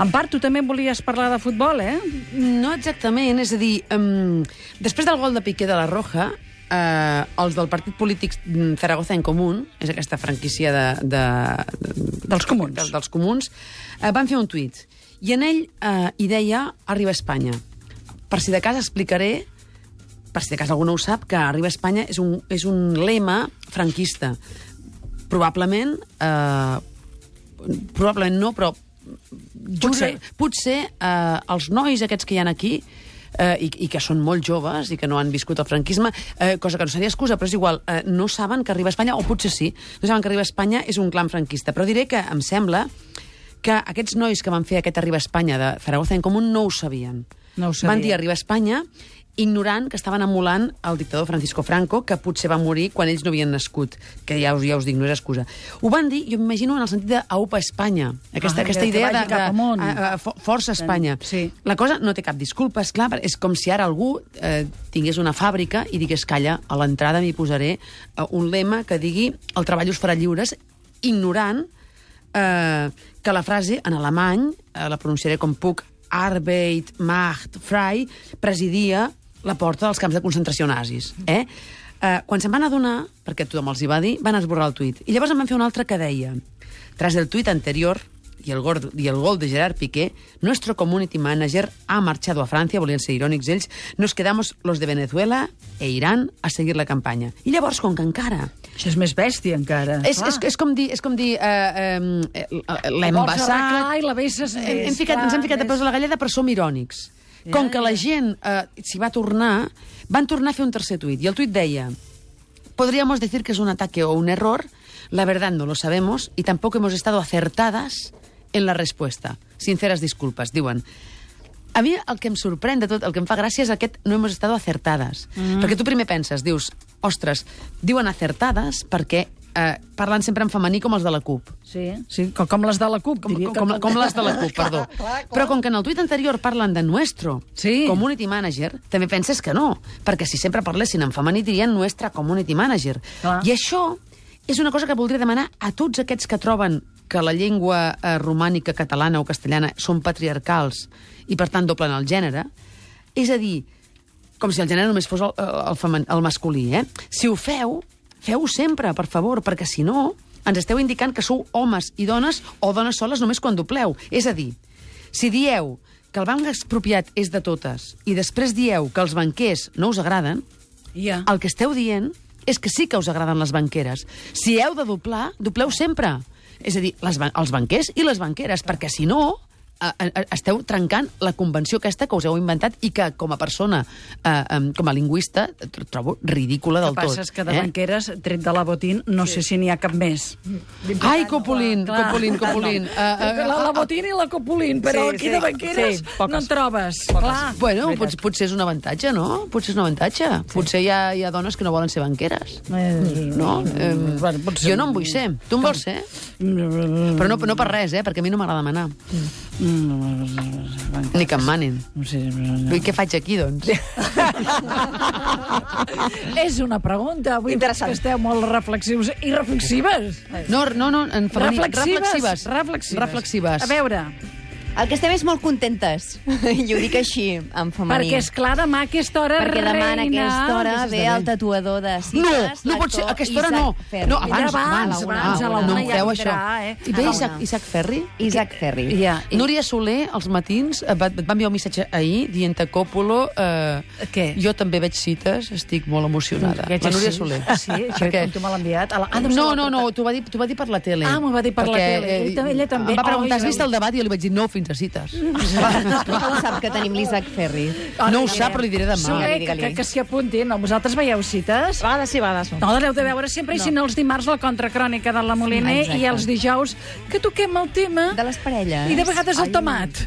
En part, tu també volies parlar de futbol, eh? No exactament, és a dir, um, després del gol de Piqué de la Roja, eh, els del partit polític mm, Zaragoza en Común, és aquesta franquícia de, de, de, Dels comuns. De, dels comuns, eh, van fer un tuit. I en ell eh, hi deia Arriba Espanya. Per si de cas explicaré, per si de cas algú no ho sap, que Arriba Espanya és un, és un lema franquista. Probablement, eh, probablement no, però Potser. potser, potser eh, els nois aquests que hi han aquí eh, i, i que són molt joves i que no han viscut el franquisme, eh, cosa que no seria excusa, però és igual, eh, no saben que arriba a Espanya, o potser sí, no saben que arriba a Espanya és un clan franquista. Però diré que em sembla que aquests nois que van fer aquest Arriba a Espanya de Zaragoza en Comú no ho sabien. No ho sabien. Van dir Arriba a Espanya ignorant que estaven emulant el dictador Francisco Franco, que potser va morir quan ells no havien nascut, que ja us, ja us dic, no és excusa. Ho van dir, jo m'imagino, en el sentit d'Aupa Espanya, aquesta, Ah, aquesta que idea de, de, amunt. a, a, fo- Força Espanya. Sí. La cosa no té cap disculpa, és clar, és com si ara algú eh, tingués una fàbrica i digués, calla, a l'entrada m'hi posaré eh, un lema que digui el treball us farà lliures, ignorant eh, que la frase en alemany, eh, la pronunciaré com puc, Arbeit, Macht, Frei, presidia la porta dels camps de concentració nazis. Eh? Eh, quan se'n van adonar, perquè tothom els hi va dir, van esborrar el tuit. I llavors en van fer un altre que deia Tras el tuit anterior y el, gol, y el gol de Gerard Piqué, nuestro community manager ha marchado a Francia, volien ser irònics ells, nos quedamos los de Venezuela e Irán a seguir la campanya. I llavors, com que encara Això és més bèstia, encara. és, és, és com dir, és com dir eh, eh, l'hem vessat... i la Hem, més, hem ficat, clar, ens hem ficat a més- peus a la galleda, però som irònics. Ja, Com que la gent eh, s'hi va tornar, van tornar a fer un tercer tuit. I el tuit deia podríamos decir que es un ataque o un error, la verdad no lo sabemos y tampoco hemos estado acertadas en la respuesta. Sinceras disculpas, diuen. A mi el que em sorprèn de tot, el que em fa gràcia és aquest no hemos estado acertades. Mm. Perquè tu primer penses, dius, ostres, diuen acertades perquè eh, parlen sempre en femení com els de la CUP. Sí, sí, com, com les de la CUP. Com, com, que- com, com les de la CUP, perdó. Clar, clar, clar. Però com que en el tuit anterior parlen de nuestro Sí. community manager, també penses que no, perquè si sempre parlessin en femení dirien nuestra community manager. Clar. I això és una cosa que voldria demanar a tots aquests que troben que la llengua eh, romànica catalana o castellana són patriarcals i, per tant, doblen el gènere. És a dir, com si el gènere només fos el, el, femen, el masculí, eh? Si ho feu, feu-ho sempre, per favor, perquè si no ens esteu indicant que sou homes i dones o dones soles només quan dobleu. És a dir, si dieu que el banc expropiat és de totes i després dieu que els banquers no us agraden, Ja. el que esteu dient és que sí que us agraden les banqueres. Si heu de doblar, dobleu sempre. És a dir, les, ban- els banquers i les banqueres, perquè si no, esteu trencant la convenció aquesta que us heu inventat i que, com a persona, eh, com a lingüista, tr- trobo ridícula El del que tot. passa és que de banqueres, tret de la botín, no sé si n'hi ha cap més. Ai, Copulín, Clar. Copulín, Copulín. Uh, La, la botín i la copulín, però Sí, aquí sí, de banqueres sí, no poques. en trobes. Clar. Bueno, pot, potser és un avantatge, no? Potser és un avantatge. Sí. Potser hi ha, hi ha dones que no volen ser banqueres. Eh, No? Eh, bueno, potser- jo no en vull ser. Tu en vols ser? Però no, no per res, eh? Perquè a mi no m'agrada manar. Ni que em manin. No sé, I què faig aquí, doncs? És una pregunta. Avui Interessant. que esteu molt reflexius i reflexives. No, no, no, en femení. Reflexives. Reflexives. Reflexives. Reflexives. A veure, El que estem és molt contentes. I ho dic així, en femení. perquè és clar, demà a aquesta hora Perquè demà a reina... aquesta hora ve el tatuador de No, cites, no pot ser. A aquesta hora no. Ferri. No, abans, abans, abans, abans, a la no una em ja això. eh? I ve A la Isaac. Isaac Ferri? Isaac Ferri. Ja, Núria Soler, als matins, et va, et va enviar un missatge ahir dient a Còpolo... Eh, Què? Jo també veig cites, estic molt emocionada. La Núria? Soler. Ah, sí? Això Perquè- tu me l'ha enviat? A la... Ah, No, no, no, porta- t'ho va, dir, va dir per la tele. Ah, m'ho va dir per la tele. També- ella també. Em va preguntar, has vist el debat? I jo li vaig dir, no, fins a cites. Com sap que tenim l'Isaac Ferri? no ho sap, però li diré demà. Soler, que, que, que s'hi apuntin. No, vosaltres veieu cites? A vegades sí, a vegades no. No, l'heu de veure sempre, i si no els dimarts la contracrònica de la Moliner Exacte. i els dijous que toquem el tema De les parelles. i de vegades el Ai. tomat.